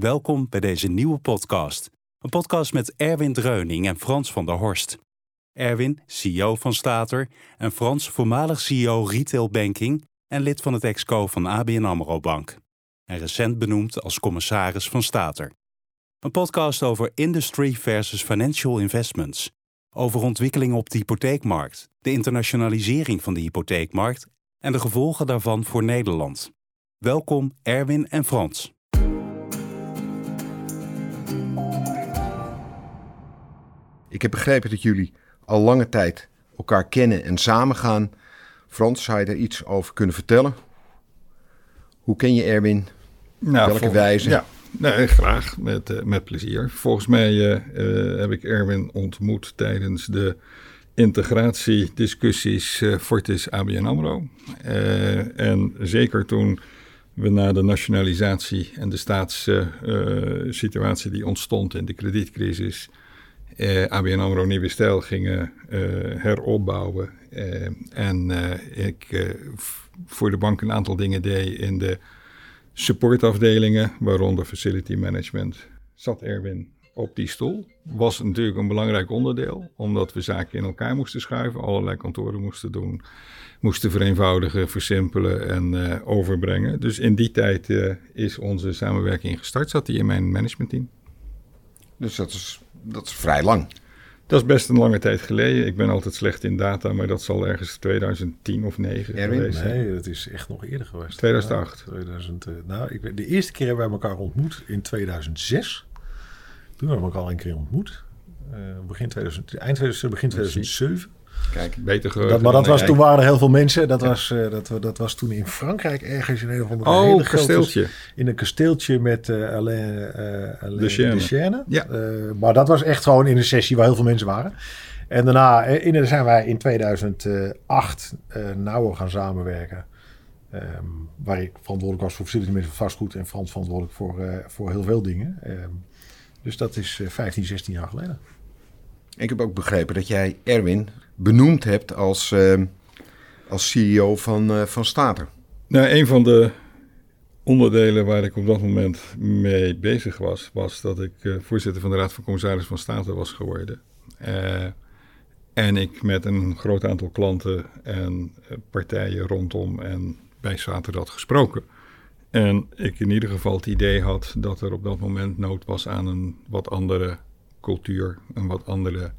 Welkom bij deze nieuwe podcast. Een podcast met Erwin Dreuning en Frans van der Horst. Erwin, CEO van Stater, en Frans, voormalig CEO Retail Banking en lid van het exco van ABN AMRO Bank. En recent benoemd als commissaris van Stater. Een podcast over industry versus financial investments. Over ontwikkelingen op de hypotheekmarkt, de internationalisering van de hypotheekmarkt en de gevolgen daarvan voor Nederland. Welkom Erwin en Frans. Ik heb begrepen dat jullie al lange tijd elkaar kennen en samengaan. Frans, zou je daar iets over kunnen vertellen? Hoe ken je Erwin? Nou, Welke wijze? Ja, nee, graag, met, uh, met plezier. Volgens mij uh, uh, heb ik Erwin ontmoet tijdens de integratiediscussies Fortis ABN AMRO. en zeker toen we na de nationalisatie en de staatssituatie die ontstond in de kredietcrisis... ABN AMRO Nieuwe Stijl gingen heropbouwen. en ik voor de bank een aantal dingen deed in de supportafdelingen, waaronder facility management, zat Erwin op die stoel. Was natuurlijk een belangrijk onderdeel, omdat we zaken in elkaar moesten schuiven, allerlei kantoren moesten doen, moesten vereenvoudigen, versimpelen en overbrengen. Dus in die tijd is onze samenwerking gestart, zat hij in mijn managementteam. Dus dat is, dat is vrij lang. Dat is best een lange tijd geleden. Ik ben altijd slecht in data, maar dat zal ergens 2010 2009 Erwin? geweest zijn. Nee, dat is echt nog eerder geweest. 2008. Ja, 2000, uh, nou, ik, de eerste keer hebben wij elkaar ontmoet in 2006. Toen hebben we elkaar al een keer ontmoet. Uh, begin 2000, eind 2000, begin 2007. Kijk, beter dat, Maar dat was, toen waren er heel veel mensen. Dat was, uh, dat, dat was toen in Frankrijk ergens in een of andere Oh, hele kasteeltje. Grote, in een kasteeltje met uh, Alain, uh, Alain de Chaine. De Chaine. Ja. maar dat was echt gewoon in een sessie waar heel veel mensen waren. En daarna in, zijn wij in 2008 nauwer gaan samenwerken. Um, waar ik verantwoordelijk was voor facility management vastgoed en Frans verantwoordelijk voor, voor heel veel dingen. Um, dus dat is 15, 16 jaar geleden. Ik heb ook begrepen dat jij Erwin benoemd hebt als, uh, als CEO van, uh, van Stater. Nou, een van de onderdelen waar ik op dat moment mee bezig was, was dat ik uh, voorzitter van de Raad van Commissaris van Staten was geworden. en ik met een groot aantal klanten en partijen rondom en bij Stater had gesproken. En ik in ieder geval het idee had dat er op dat moment nood was aan een wat andere cultuur, een wat andere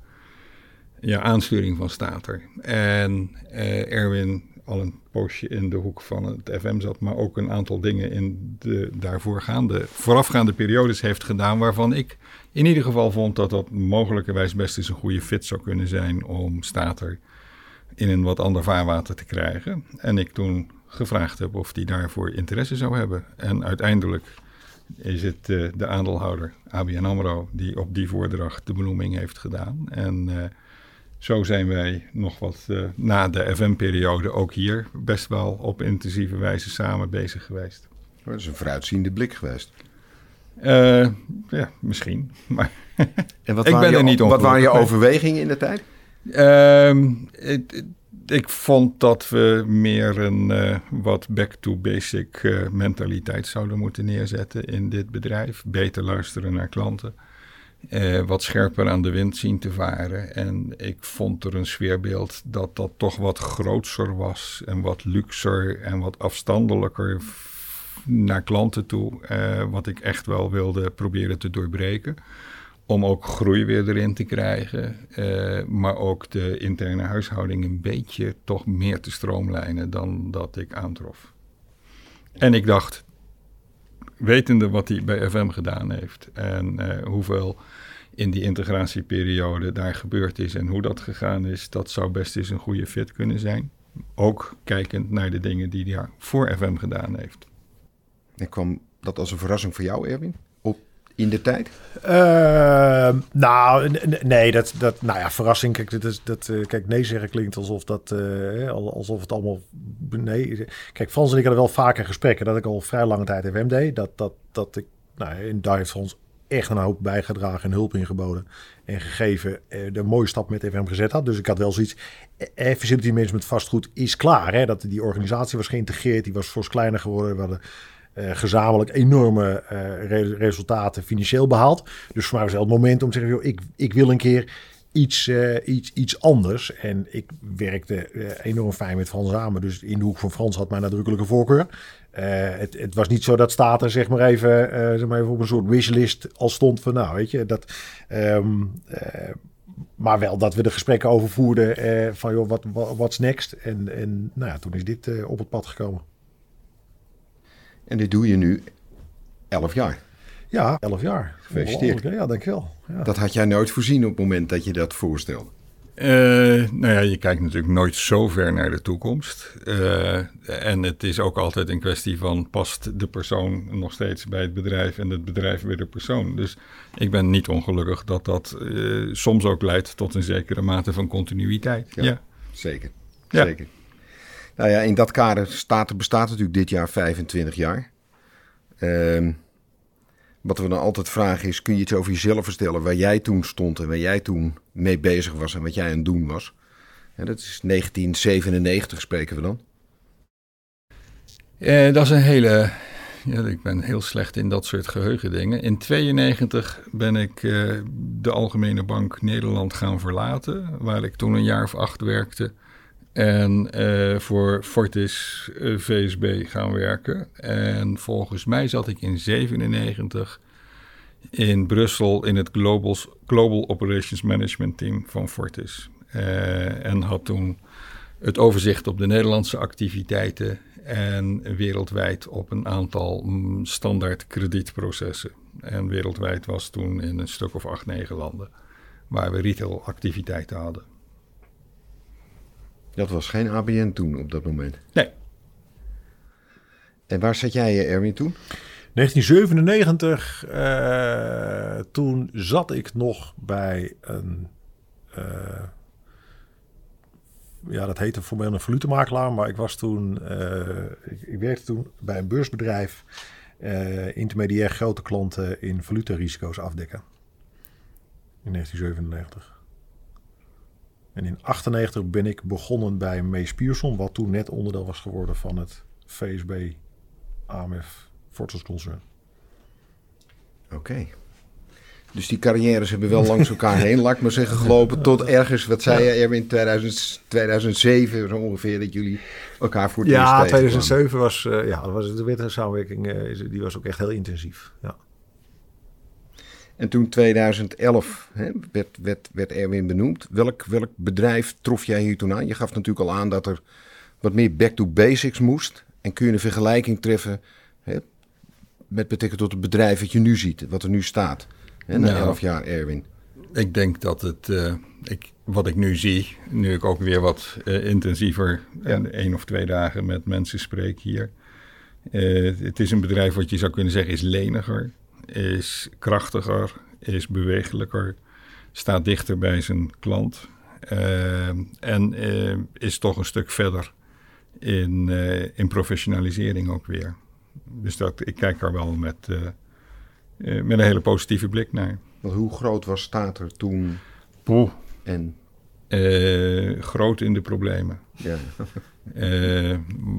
ja, aansturing van Stater. En eh, Erwin al een poosje in de hoek van het FM zat, maar ook een aantal dingen in de daarvoorgaande, voorafgaande periodes heeft gedaan, waarvan ik in ieder geval vond dat dat mogelijkerwijs best eens een goede fit zou kunnen zijn om Stater in een wat ander vaarwater te krijgen. En ik toen gevraagd heb of hij daarvoor interesse zou hebben. En uiteindelijk is het uh, de aandeelhouder ABN AMRO die op die voordracht de benoeming heeft gedaan. En uh, zo zijn wij nog wat uh, na de FM-periode ook hier best wel op intensieve wijze samen bezig geweest. Dat is een vooruitziende blik geweest. ja, misschien. Maar en wat ik waren ben er niet Wat waren je overwegingen in de tijd? Ehm, het, ik vond dat we meer een uh, wat back-to-basic uh, mentaliteit zouden moeten neerzetten in dit bedrijf. Beter luisteren naar klanten. Uh, wat scherper aan de wind zien te varen. En ik vond er een sfeerbeeld dat dat toch wat grootser was. En wat luxer en wat afstandelijker naar klanten toe. wat ik echt wel wilde proberen te doorbreken om ook groei weer erin te krijgen, uh, maar ook de interne huishouding een beetje toch meer te stroomlijnen dan dat ik aantrof. En ik dacht, wetende wat hij bij FM gedaan heeft en uh, hoeveel in die integratieperiode daar gebeurd is en hoe dat gegaan is, dat zou best eens een goede fit kunnen zijn. Ook kijkend naar de dingen die hij voor FM gedaan heeft. En kwam dat als een verrassing voor jou, Erwin? In de tijd? Uh, nou, nee, dat, dat, nou ja, verrassing. Kijk, dat dat, uh, kijk, nee zeggen klinkt alsof dat, uh, alsof het allemaal, nee. Kijk, Frans en ik hadden wel vaker gesprekken dat ik al vrij lange tijd FM deed. Dat, dat, dat ik, nou, en daar heeft Frans echt een hoop bijgedragen en hulp ingeboden en gegeven. Uh, de mooie stap met FM gezet had. Dus ik had wel zoiets. Uh, facility management vastgoed is klaar. Hè? Dat die organisatie was geïntegreerd, die was fors kleiner geworden. We gezamenlijk enorme resultaten financieel behaald. Dus voor mij was het het moment om te zeggen, joh, ik, ik wil een keer iets, iets, iets anders. En ik werkte enorm fijn met Frans samen. Dus in de hoek van Frans had mijn nadrukkelijke voorkeur. het, het, was niet zo dat Staten zeg maar even, zeg maar even op een soort wishlist al stond van nou weet je dat ehm, maar wel dat we de gesprekken over voerden eh, van joh, wat what's next? En, en nou ja, toen is dit eh, op het pad gekomen. En dit doe je nu elf jaar? Ja, elf jaar. Gefeliciteerd. Ja, dankjewel. Ja. Dat had jij nooit voorzien op het moment dat je dat voorstelde? Uh, nou ja, je kijkt natuurlijk nooit zo ver naar de toekomst. Uh, en het is ook altijd een kwestie van past de persoon nog steeds bij het bedrijf en het bedrijf weer de persoon. Dus ik ben niet ongelukkig dat dat uh, soms ook leidt tot een zekere mate van continuïteit. Ja, ja. zeker. Ja. zeker. Nou ja, in dat kader staat, bestaat natuurlijk dit jaar 25 jaar. Ehm wat we dan altijd vragen is, kun je iets over jezelf vertellen waar jij toen stond en waar jij toen mee bezig was en wat jij aan het doen was? En dat is 1997 spreken we dan. Eh, dat is een hele, ja, ik ben heel slecht in dat soort geheugendingen. In 92 ben ik uh, de Algemene Bank Nederland gaan verlaten, waar ik toen een jaar of acht werkte. En uh, voor Fortis eh, VSB gaan werken. En volgens mij zat ik in 97 in Brussel in het Global, Global Operations Management Team van Fortis. Uh, en had toen het overzicht op de Nederlandse activiteiten en wereldwijd op een aantal mm, standaard kredietprocessen. En wereldwijd was toen in een stuk of acht, negen landen waar we retailactiviteiten hadden. Dat was geen ABN toen op dat moment? Nee. En waar zat jij, eh, Erwin, toen? 1997, uh, toen zat ik nog bij een... Uh, ja, dat heette formeel een valutemakelaar, maar ik was toen... Uh, ik, ik, werkte toen bij een beursbedrijf... intermediair grote klanten in valutarisico's afdekken. In 1997. En in 98 ben ik begonnen bij Mees Pierson, wat toen net onderdeel was geworden van het VSB AMF Fortis Concern. Oké. Dus die carrières hebben wel langs elkaar heen, laat ik maar zeggen, gelopen. Tot ergens, wat zei je, Erwin, 2000, 2007 zo ongeveer, dat jullie elkaar voor het Ja, 2007 was, uh, ja, was de witte samenwerking, uh, die was ook echt heel intensief. Ja. En toen 2011 hè, werd, werd, werd Erwin benoemd. Welk, welk bedrijf trof jij hier toen aan? Je gaf natuurlijk al aan dat er wat meer back to basics moest. En kun je een vergelijking treffen hè, met betrekking tot het bedrijf wat je nu ziet, wat er nu staat. Hè, na nou, 11 jaar Erwin. Ik denk dat het, uh, ik, wat ik nu zie, nu ik ook weer wat uh, intensiever en één of twee dagen met mensen spreek hier. Uh, het is een bedrijf wat je zou kunnen zeggen is leniger is krachtiger, is bewegelijker, staat dichter bij zijn klant uh, en uh, is toch een stuk verder in, uh, in professionalisering ook weer. Dus dat, ik kijk daar wel met, met een hele positieve blik naar. Want hoe groot was Stater toen? Poeh. En? groot in de problemen. Ja. Uh,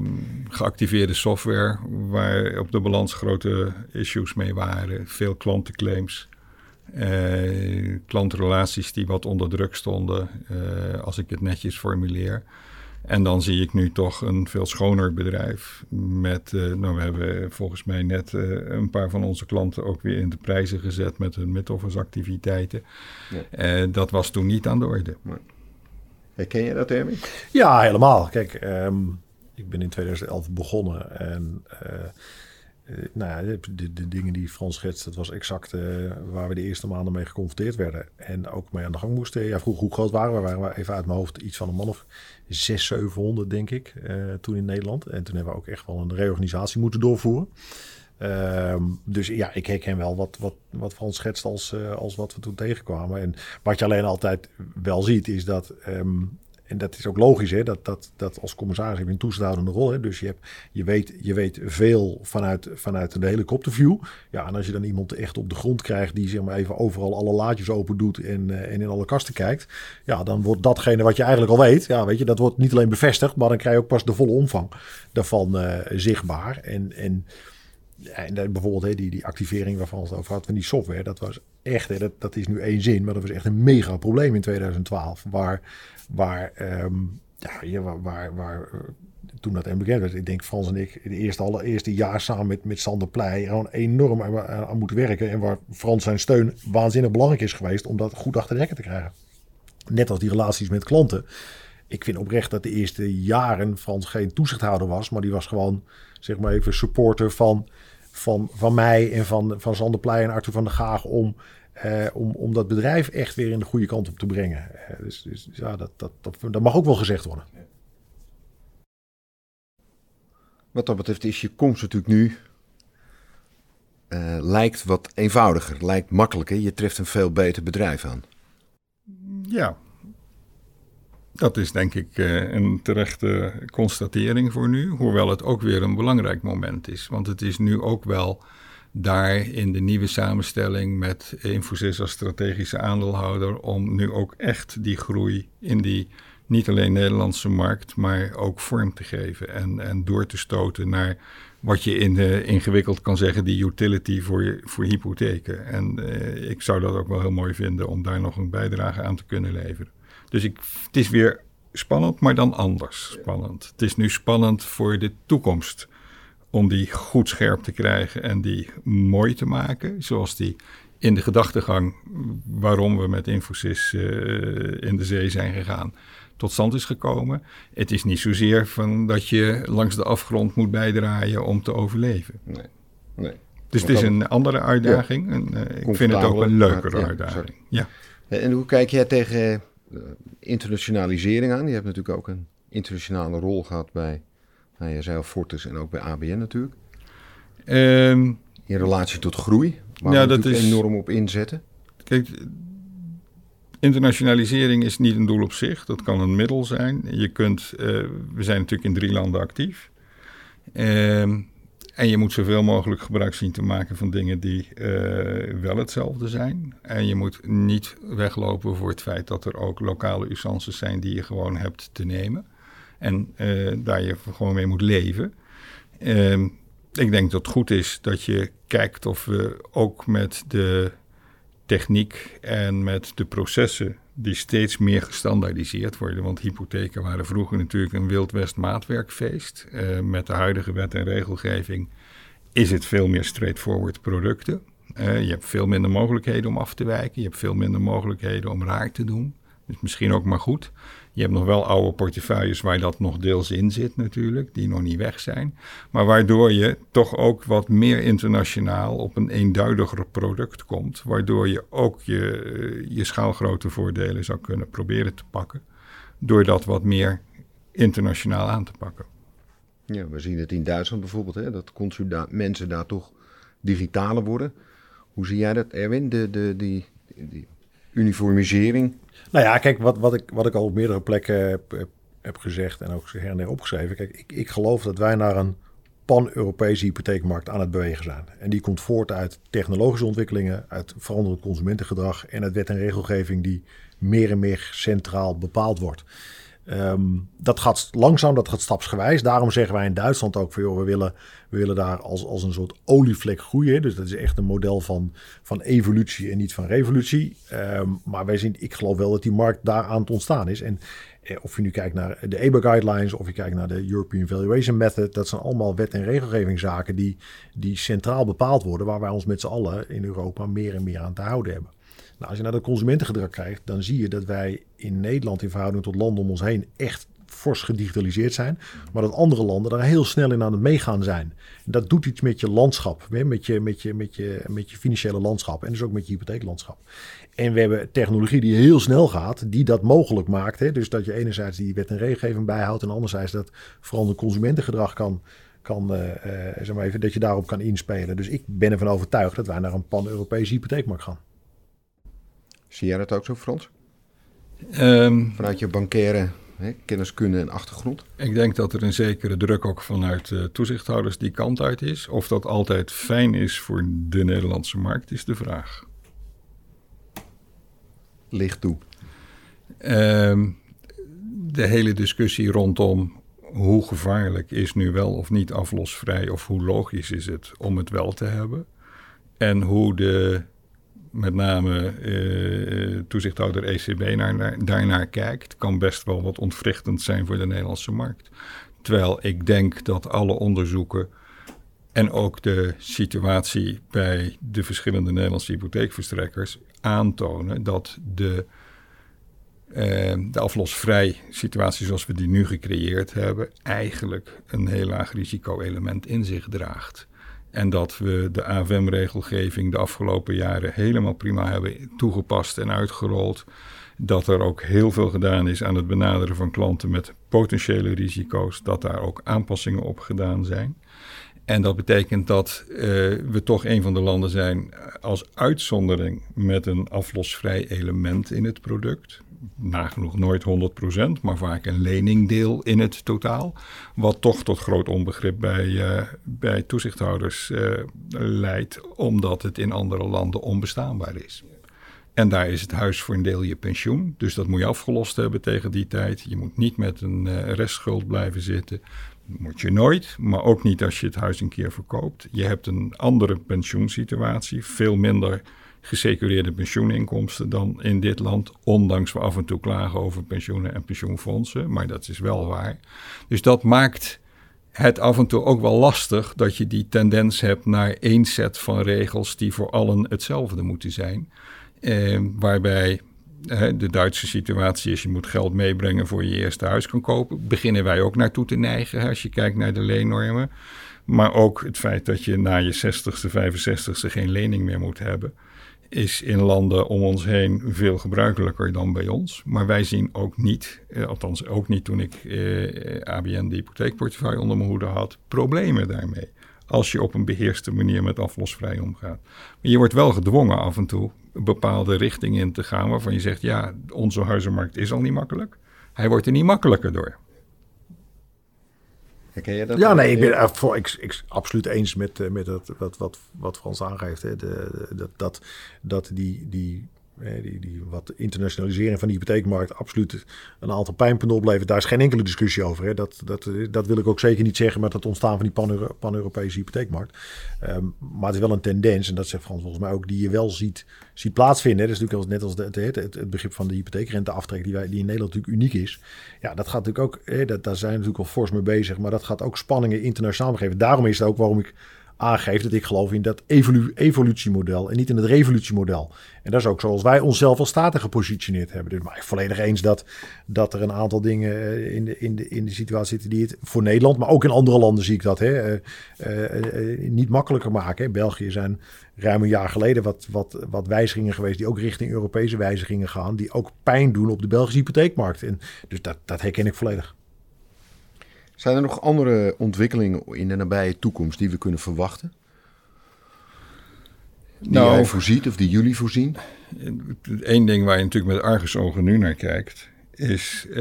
geactiveerde software waar op de balans grote issues mee waren. Veel klantenclaims. Uh, klantrelaties die wat onder druk stonden, uh, als ik het netjes formuleer. En dan zie ik nu toch een veel schoner bedrijf. Met, nou, we hebben volgens mij net een paar van onze klanten ook weer in de prijzen gezet met hun mid-office activiteiten. Ja. dat was toen niet aan de orde. Ken je dat, Erwin? Ja, helemaal. Kijk, ehm, ik ben in 2011 begonnen en... Uh, nou ja, de, de, dingen die Frans schetst, dat was exact uh, waar we de eerste maanden mee geconfronteerd werden. En ook mee aan de gang moesten. Ja, vroeg hoe groot waren we? Waren we even uit mijn hoofd iets van een man of 600, 700, denk ik, toen in Nederland. En toen hebben we ook echt wel een reorganisatie moeten doorvoeren. Ehm, dus ja, ik herken wel wat, wat, wat Frans schetst als, uh, als wat we toen tegenkwamen. En wat je alleen altijd wel ziet, is dat. Um, en dat is ook logisch, hè, dat, dat, dat als commissaris heb je een toezichthoudende rol. Hè, dus je, hebt, je, weet, je weet veel vanuit, vanuit de helikopterview. Ja, en als je dan iemand echt op de grond krijgt die zeg maar even overal alle laadjes open doet en, uh, en in alle kasten kijkt. Ja, dan wordt datgene wat je eigenlijk al weet, ja, weet je, dat wordt niet alleen bevestigd, maar dan krijg je ook pas de volle omvang daarvan uh, zichtbaar. En, en en bijvoorbeeld hè, die, die activering waarvan het over had van die software, dat was echt, hè, dat, dat is nu één zin, maar dat was echt een mega probleem in 2012. Waar, waar, um, ja, waar, waar, waar toen dat bekend werd, ik denk Frans en ik, het eerste, allereerste jaar samen met, met Sander Pleij, gewoon enorm aan, aan moeten werken. En waar Frans zijn steun waanzinnig belangrijk is geweest om dat goed achter de rekken te krijgen. Net als die relaties met klanten. Ik vind oprecht dat de eerste jaren Frans geen toezichthouder was, maar die was gewoon, zeg maar even, supporter van, van, van mij en van, van Sander Pleij en Arthur van der Gaag om, eh, om, om dat bedrijf echt weer in de goede kant op te brengen. Eh, dus, dus ja, dat, dat, dat, dat mag ook wel gezegd worden. Wat dat betreft is je komst natuurlijk nu uh, lijkt wat eenvoudiger, lijkt makkelijker. Je treft een veel beter bedrijf aan. Ja, dat is denk ik uh, een terechte constatering voor nu. Hoewel het ook weer een belangrijk moment is. Want het is nu ook wel daar in de nieuwe samenstelling met Infosys als strategische aandeelhouder om nu ook echt die groei in die niet alleen Nederlandse markt, maar ook vorm te geven en, en door te stoten naar wat je in, uh, ingewikkeld kan zeggen, die utility voor, voor hypotheken. En uh, ik zou dat ook wel heel mooi vinden om daar nog een bijdrage aan te kunnen leveren. Dus ik, het is weer spannend, maar dan anders spannend. Het is nu spannend voor de toekomst om die goed scherp te krijgen en die mooi te maken, zoals die in de gedachtegang waarom we met Infosys uh, in de zee zijn gegaan tot stand is gekomen. Het is niet zozeer van dat je langs de afgrond moet bijdraaien om te overleven. Nee. nee. Dus het is een andere uitdaging. Ja. En, uh, ik vind het ook een leukere ja, uitdaging. Ja. En hoe kijk jij tegen internationalisering aan? Je hebt natuurlijk ook een internationale rol gehad bij, nou, je zei al Fortis en ook bij ABN natuurlijk. Um, in relatie tot groei, waar ja, we dat is, enorm op inzetten. Kijk, Internationalisering is niet een doel op zich, dat kan een middel zijn. Je kunt, uh, we zijn natuurlijk in drie landen actief. Uh, en je moet zoveel mogelijk gebruik zien te maken van dingen die uh, wel hetzelfde zijn. En je moet niet weglopen voor het feit dat er ook lokale usances zijn die je gewoon hebt te nemen. En uh, daar je gewoon mee moet leven. Ehm, ik denk dat het goed is dat je kijkt of we ook met de techniek en met de processen die steeds meer gestandaardiseerd worden. Want hypotheken waren vroeger natuurlijk een Wild West maatwerkfeest. Uh, met de huidige wet en regelgeving is het veel meer straightforward producten. Uh, je hebt veel minder mogelijkheden om af te wijken. Je hebt veel minder mogelijkheden om raar te doen. Dus misschien ook maar goed. Je hebt nog wel oude portefeuilles waar dat nog deels in zit natuurlijk, die nog niet weg zijn. Maar waardoor je toch ook wat meer internationaal op een eenduidiger product komt. Waardoor je ook je, eh, je schaalgrote voordelen zou kunnen proberen te pakken. Door dat wat meer internationaal aan te pakken. Ja, we zien het in Duitsland bijvoorbeeld, hè, dat mensen daar toch digitaler worden. Hoe zie jij dat, Erwin? De, de, die, die uniformisering nou ja, kijk, wat, wat, ik, wat ik al op meerdere plekken heb, gezegd en ook her en der opgeschreven. Kijk, ik, ik geloof dat wij naar een pan-Europese hypotheekmarkt aan het bewegen zijn. En die komt voort uit technologische ontwikkelingen, uit veranderend consumentengedrag en uit wet en regelgeving die meer en meer centraal bepaald wordt. Um, dat gaat langzaam, dat gaat stapsgewijs. Daarom zeggen wij in Duitsland ook van, we willen, we willen daar als, als een soort olievlek groeien. Dus dat is echt een model van, van evolutie en niet van revolutie. Um, maar wij zien, ik geloof wel dat die markt daar aan het ontstaan is. En eh, of je nu kijkt naar de EBA guidelines of je kijkt naar de European Valuation Method, dat zijn allemaal wet- en regelgevingszaken die, die centraal bepaald worden, waar wij ons met z'n allen in Europa meer en meer aan te houden hebben. Nou, als je naar dat consumentengedrag kijkt, dan zie je dat wij in Nederland in verhouding tot landen om ons heen echt fors gedigitaliseerd zijn. Maar dat andere landen daar heel snel in aan het meegaan zijn. Dat doet iets met je landschap, met je, met je, met je, met je financiële landschap en dus ook met je hypotheeklandschap. En we hebben technologie die heel snel gaat, die dat mogelijk maakt. Hè? Dus dat je enerzijds die wet en regelgeving bijhoudt en anderzijds dat vooral de consumentengedrag kan, kan uh, zeg maar even, dat je daarop kan inspelen. Dus ik ben ervan overtuigd dat wij naar een pan-Europese hypotheekmarkt gaan. Zie jij dat ook zo, Frans? Um, Vanuit je bankaire hè, kenniskunde en achtergrond? Ik denk dat er een zekere druk ook vanuit uh, toezichthouders die kant uit is. Of dat altijd fijn is voor de Nederlandse markt, is de vraag. Licht toe. Um, de hele discussie rondom hoe gevaarlijk is nu wel of niet aflosvrij of hoe logisch is het om het wel te hebben. En hoe de met name eh, toezichthouder ECB naar, daarnaar kijkt, kan best wel wat ontwrichtend zijn voor de Nederlandse markt. Terwijl ik denk dat alle onderzoeken en ook de situatie bij de verschillende Nederlandse hypotheekverstrekkers aantonen dat de, eh, de aflosvrij situatie zoals we die nu gecreëerd hebben, eigenlijk een heel laag risico-element in zich draagt. En dat we de AFM-regelgeving de afgelopen jaren helemaal prima hebben toegepast en uitgerold. Dat er ook heel veel gedaan is aan het benaderen van klanten met potentiële risico's. Dat daar ook aanpassingen op gedaan zijn. En dat betekent dat uh, we toch een van de landen zijn als uitzondering met een aflosvrij element in het product nagenoeg nooit 100%, maar vaak een leningdeel in het totaal. Wat toch tot groot onbegrip bij, uh, bij toezichthouders uh, leidt, omdat het in andere landen onbestaanbaar is. En daar is het huis voor een deel je pensioen. Dus dat moet je afgelost hebben tegen die tijd. Je moet niet met een uh, restschuld blijven zitten. Moet je nooit, maar ook niet als je het huis een keer verkoopt. Je hebt een andere pensioensituatie, veel minder gesecureerde pensioeninkomsten dan in dit land. Ondanks we af en toe klagen over pensioenen en pensioenfondsen. Maar dat is wel waar. Dus dat maakt het af en toe ook wel lastig dat je die tendens hebt naar één set van regels die voor allen hetzelfde moeten zijn. Eh, waarbij de Duitse situatie is, je moet geld meebrengen voor je eerste huis kan kopen. Beginnen wij ook naartoe te neigen als je kijkt naar de leennormen. Maar ook het feit dat je na je 60ste, 65ste geen lening meer moet hebben is in landen om ons heen veel gebruikelijker dan bij ons. Maar wij zien ook niet, eh, althans ook niet toen ik eh, ABN de hypotheekportefeuille onder mijn hoede had, problemen daarmee. Als je op een beheerste manier met aflosvrij omgaat. Maar je wordt wel gedwongen af en toe een bepaalde richting in te gaan waarvan je zegt, ja, onze huizenmarkt is al niet makkelijk. Hij wordt er niet makkelijker door. Herken je dat? Ja, nee, ik ben uh, voor, ik, ik, absoluut eens met, uh, met dat, wat, wat, wat Frans aangeeft. Hè. De, de, dat, dat, dat die, die die, wat internationalisering van de hypotheekmarkt absoluut een aantal pijnpunten oplevert. Daar is geen enkele discussie over. Hè. Dat, dat, dat wil ik ook zeker niet zeggen met het ontstaan van die pan-Europese hypotheekmarkt. Um, maar het is wel een tendens, en dat zegt Frans volgens mij ook, die je wel ziet, ziet plaatsvinden. Dat is natuurlijk net als de, het, het, begrip van de hypotheekrenteaftrek, die, wij, die in Nederland natuurlijk uniek is. Ja, dat gaat natuurlijk ook, hè, dat, daar zijn we natuurlijk al fors mee bezig, maar dat gaat ook spanningen internationaal geven. Daarom is het ook waarom ik aangeeft dat ik geloof in dat evolu evolutiemodel en niet in het revolutiemodel. En dat is ook zoals wij onszelf als staten gepositioneerd hebben. Dus maar ik volledig eens dat, dat er een aantal dingen eh, in de, in, de, in de situatie zitten die het voor Nederland, maar ook in andere landen zie ik dat, hè, uh, uh, niet makkelijker maken. In België zijn ruim een jaar geleden wat, wat, wat wijzigingen geweest die ook richting Europese wijzigingen gaan, die ook pijn doen op de Belgische hypotheekmarkt. En dus dat, dat herken ik volledig. Zijn er nog andere ontwikkelingen in de nabije toekomst die we kunnen verwachten? Die nou, jij voorziet of die jullie voorzien? Eén ding waar je natuurlijk met argusogen nu naar kijkt, is uh,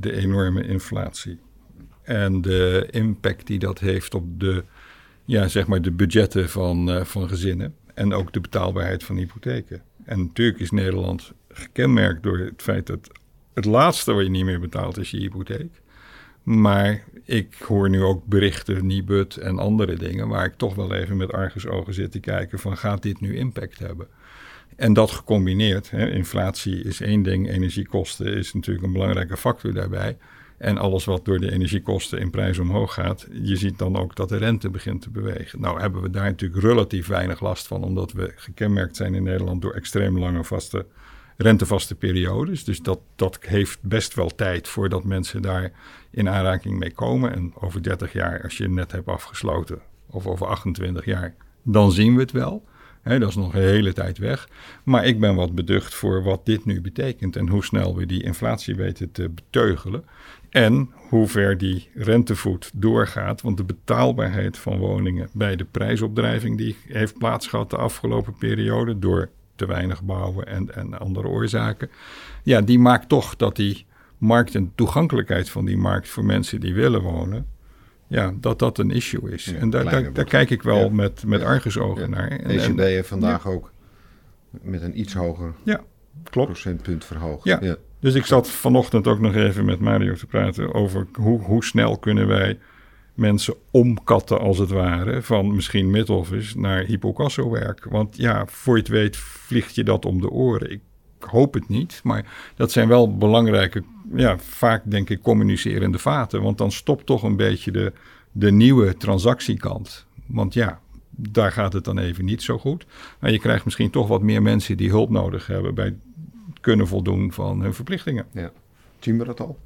de enorme inflatie. En de impact die dat heeft op de, ja, zeg maar de budgetten van, uh, van gezinnen. En ook de betaalbaarheid van hypotheken. En natuurlijk is Nederland gekenmerkt door het feit dat het laatste wat je niet meer betaalt is je hypotheek. Maar ik hoor nu ook berichten, Nibud en andere dingen, waar ik toch wel even met argusogen zit te kijken van gaat dit nu impact hebben? En dat gecombineerd, hè, inflatie is één ding, energiekosten is natuurlijk een belangrijke factor daarbij. En alles wat door de energiekosten in prijs omhoog gaat, je ziet dan ook dat de rente begint te bewegen. Nou hebben we daar natuurlijk relatief weinig last van, omdat we gekenmerkt zijn in Nederland door extreem lange vaste rentevaste periodes. Dus dat, dat heeft best wel tijd voordat mensen daar in aanraking mee komen. En over 30 jaar, als je net hebt afgesloten, of over 28 jaar, dan zien we het wel. dat is nog een hele tijd weg. Maar ik ben wat beducht voor wat dit nu betekent en hoe snel we die inflatie weten te beteugelen. En hoe ver die rentevoet doorgaat. Want de betaalbaarheid van woningen bij de prijsopdrijving die heeft plaatsgehad de afgelopen periode door te weinig bouwen en, en andere oorzaken. Ja, die maakt toch dat die markt en toegankelijkheid van die markt voor mensen die willen wonen, ja, dat dat een issue is. en daar, daar, daar, kijk ik wel met, met argusogen naar. En, ECB heeft vandaag ook met een iets hoger ja, klopt. procentpunt verhoogd. Ja. Dus ik zat vanochtend ook nog even met Mario te praten over hoe, hoe snel kunnen wij mensen omkatten als het ware van misschien mid-office naar hypocasso-werk. Want ja, voor je het weet vliegt je dat om de oren. Ik hoop het niet, maar dat zijn wel belangrijke, ja, vaak denk ik communicerende vaten. Want dan stopt toch een beetje de, de nieuwe transactiekant. Want ja, daar gaat het dan even niet zo goed. Maar je krijgt misschien toch wat meer mensen die hulp nodig hebben bij kunnen voldoen van hun verplichtingen. Ja. Zien we dat al?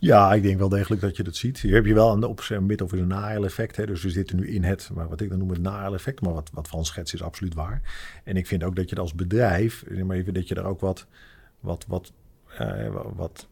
Ja, ik denk wel degelijk dat je dat ziet. Hier heb je wel een op mid of een nael-effect. Dus we zitten nu in het, maar wat ik dan noem het nael-effect. Maar wat, wat Frans schets is absoluut waar. En ik vind ook dat je als bedrijf, maar even dat je daar ook wat, wat, wat, uh, wat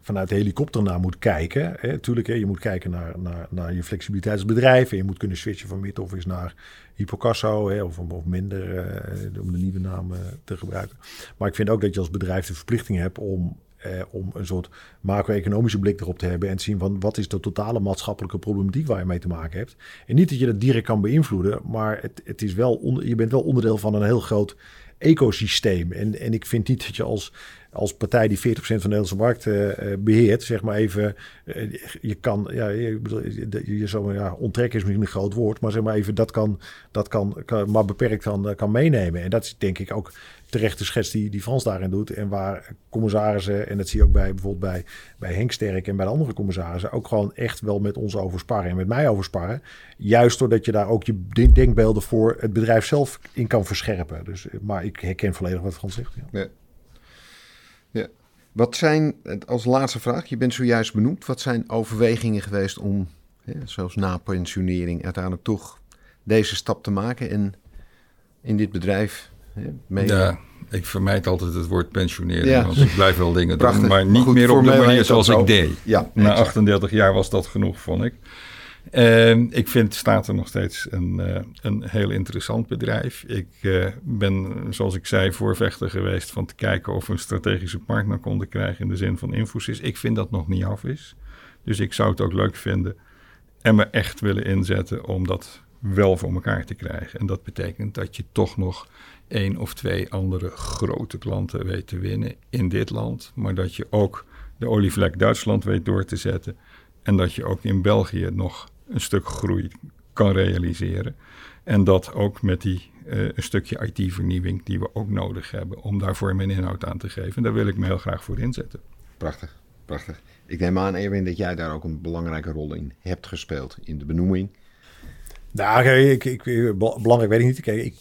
vanuit de helikopter naar moet kijken. Hè. Tuurlijk, hè, je moet kijken naar, naar, naar je flexibiliteit als bedrijf. En je moet kunnen switchen van mid-office naar Hipocasso. Hè, of, of minder, uh, om de nieuwe naam te gebruiken. Maar ik vind ook dat je als bedrijf de verplichting hebt om eh, om een soort macro-economische blik erop te hebben en te zien van wat is de totale maatschappelijke problematiek waar je mee te maken hebt. En niet dat je dat direct kan beïnvloeden, maar het, het is wel je bent wel onderdeel van een heel groot ecosysteem. En, en ik vind niet dat je als, als partij die 40% van de Nederlandse markt uh, beheert, zeg maar even, uh, je kan, ja, je, je, je ja, onttrekken is misschien een groot woord, maar zeg maar even, dat kan, dat kan, maar beperkt kan meenemen. En dat is denk ik ook terechte schets die, die Frans daarin doet. En waar commissarissen, en dat zie je ook bij bijvoorbeeld bij, bij Henk Sterk en bij de andere commissarissen, ook gewoon echt wel met ons over sparren en met mij over sparren. Juist doordat je daar ook je denkbeelden voor het bedrijf zelf in kan verscherpen. Dus, maar ik herken volledig wat Frans zegt. Ja. ja. Wat zijn, als laatste vraag, je bent zojuist benoemd, wat zijn overwegingen geweest om, zoals na pensionering, uiteindelijk toch deze stap te maken en in dit bedrijf mee. Ja, ik vermijd altijd het woord pensioneren. Ja. Want ik blijf wel dingen doen. Maar niet meer op de manier zoals ik deed. Ja, Na 38 jaar was dat genoeg, vond ik. En ik vind Staten nog steeds een, uh, een heel interessant bedrijf. Ik uh, ben, zoals ik zei, voorvechter geweest van te kijken of we een strategische partner konden krijgen in de zin van Infosys. Ik vind dat nog niet af is. Dus ik zou het ook leuk vinden en me echt willen inzetten om dat wel voor elkaar te krijgen. En dat betekent dat je toch nog één of twee andere grote klanten weet te winnen in dit land. Maar dat je ook de olievlek Duitsland weet door te zetten. En dat je ook in België nog een stuk groei kan realiseren. En dat ook met die uh, een stukje IT-vernieuwing die we ook nodig hebben om daar vorm en inhoud aan te geven. En daar wil ik me heel graag voor inzetten. Prachtig, prachtig. Ik neem aan, Erwin, dat jij daar ook een belangrijke rol in hebt gespeeld in de benoeming nou, ik, ik, belangrijk weet ik niet. Kijk, ik,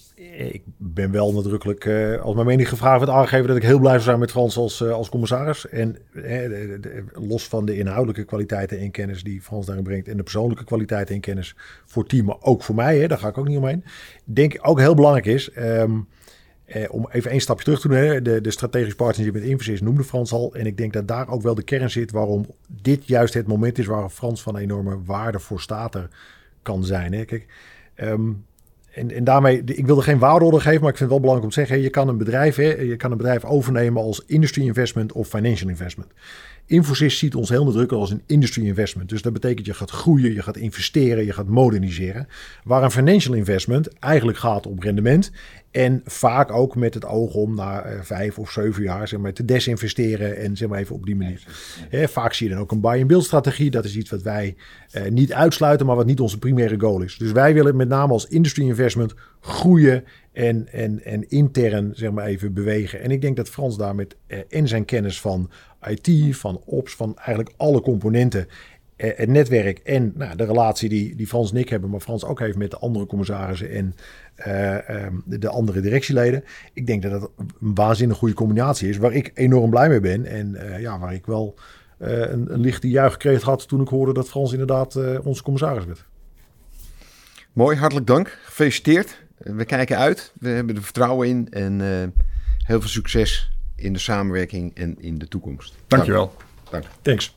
ik ben wel nadrukkelijk, uh, als mijn mening gevraagd wordt, aangegeven dat ik heel blij zou zijn met Frans als, uh, als commissaris. En uh, los van de inhoudelijke kwaliteiten en kennis die Frans daarin brengt en de persoonlijke kwaliteiten en kennis voor het team, maar ook voor mij, hè, daar ga ik ook niet omheen. Denk ik ook heel belangrijk is, um, om even één stapje terug te doen, hè, de, de strategische partnership met Infosys noemde Frans al. En ik denk dat daar ook wel de kern zit waarom dit juist het moment is waar Frans van enorme waarde voor staat er kan zijn. Hè. Kijk, um, en, en daarmee, ik wil er geen waardeorde geven, maar ik vind het wel belangrijk om te zeggen: je kan een bedrijf, hè, je kan een bedrijf overnemen als industry investment of financial investment. Infosys ziet ons heel nadrukkelijk als een industry investment. Dus dat betekent je gaat groeien, je gaat investeren, je gaat moderniseren. Waar een financial investment eigenlijk gaat om rendement. En vaak ook met het oog om na uh, vijf of zeven jaar zeg maar, te desinvesteren en zeg maar even op die manier. vaak zie je dan ook een buy-and-build strategie. Dat is iets wat wij uh, niet uitsluiten, maar wat niet onze primaire goal is. Dus wij willen met name als industry investment groeien en, en, en intern zeg maar even bewegen. En ik denk dat Frans daar met uh, in zijn kennis van IT, van ops, van eigenlijk alle componenten het netwerk en nou, de relatie die, die Frans en ik hebben, maar Frans ook heeft met de andere commissarissen en uh, de andere directieleden. Ik denk dat dat een waanzinnig goede combinatie is, waar ik enorm blij mee ben. En ja, waar ik wel een, lichte juichkreet had toen ik hoorde dat Frans inderdaad onze commissaris werd. Mooi, hartelijk dank. Gefeliciteerd. We kijken uit. We hebben er vertrouwen in en heel veel succes in de samenwerking en in de toekomst. Dankjewel. Dank. Thanks.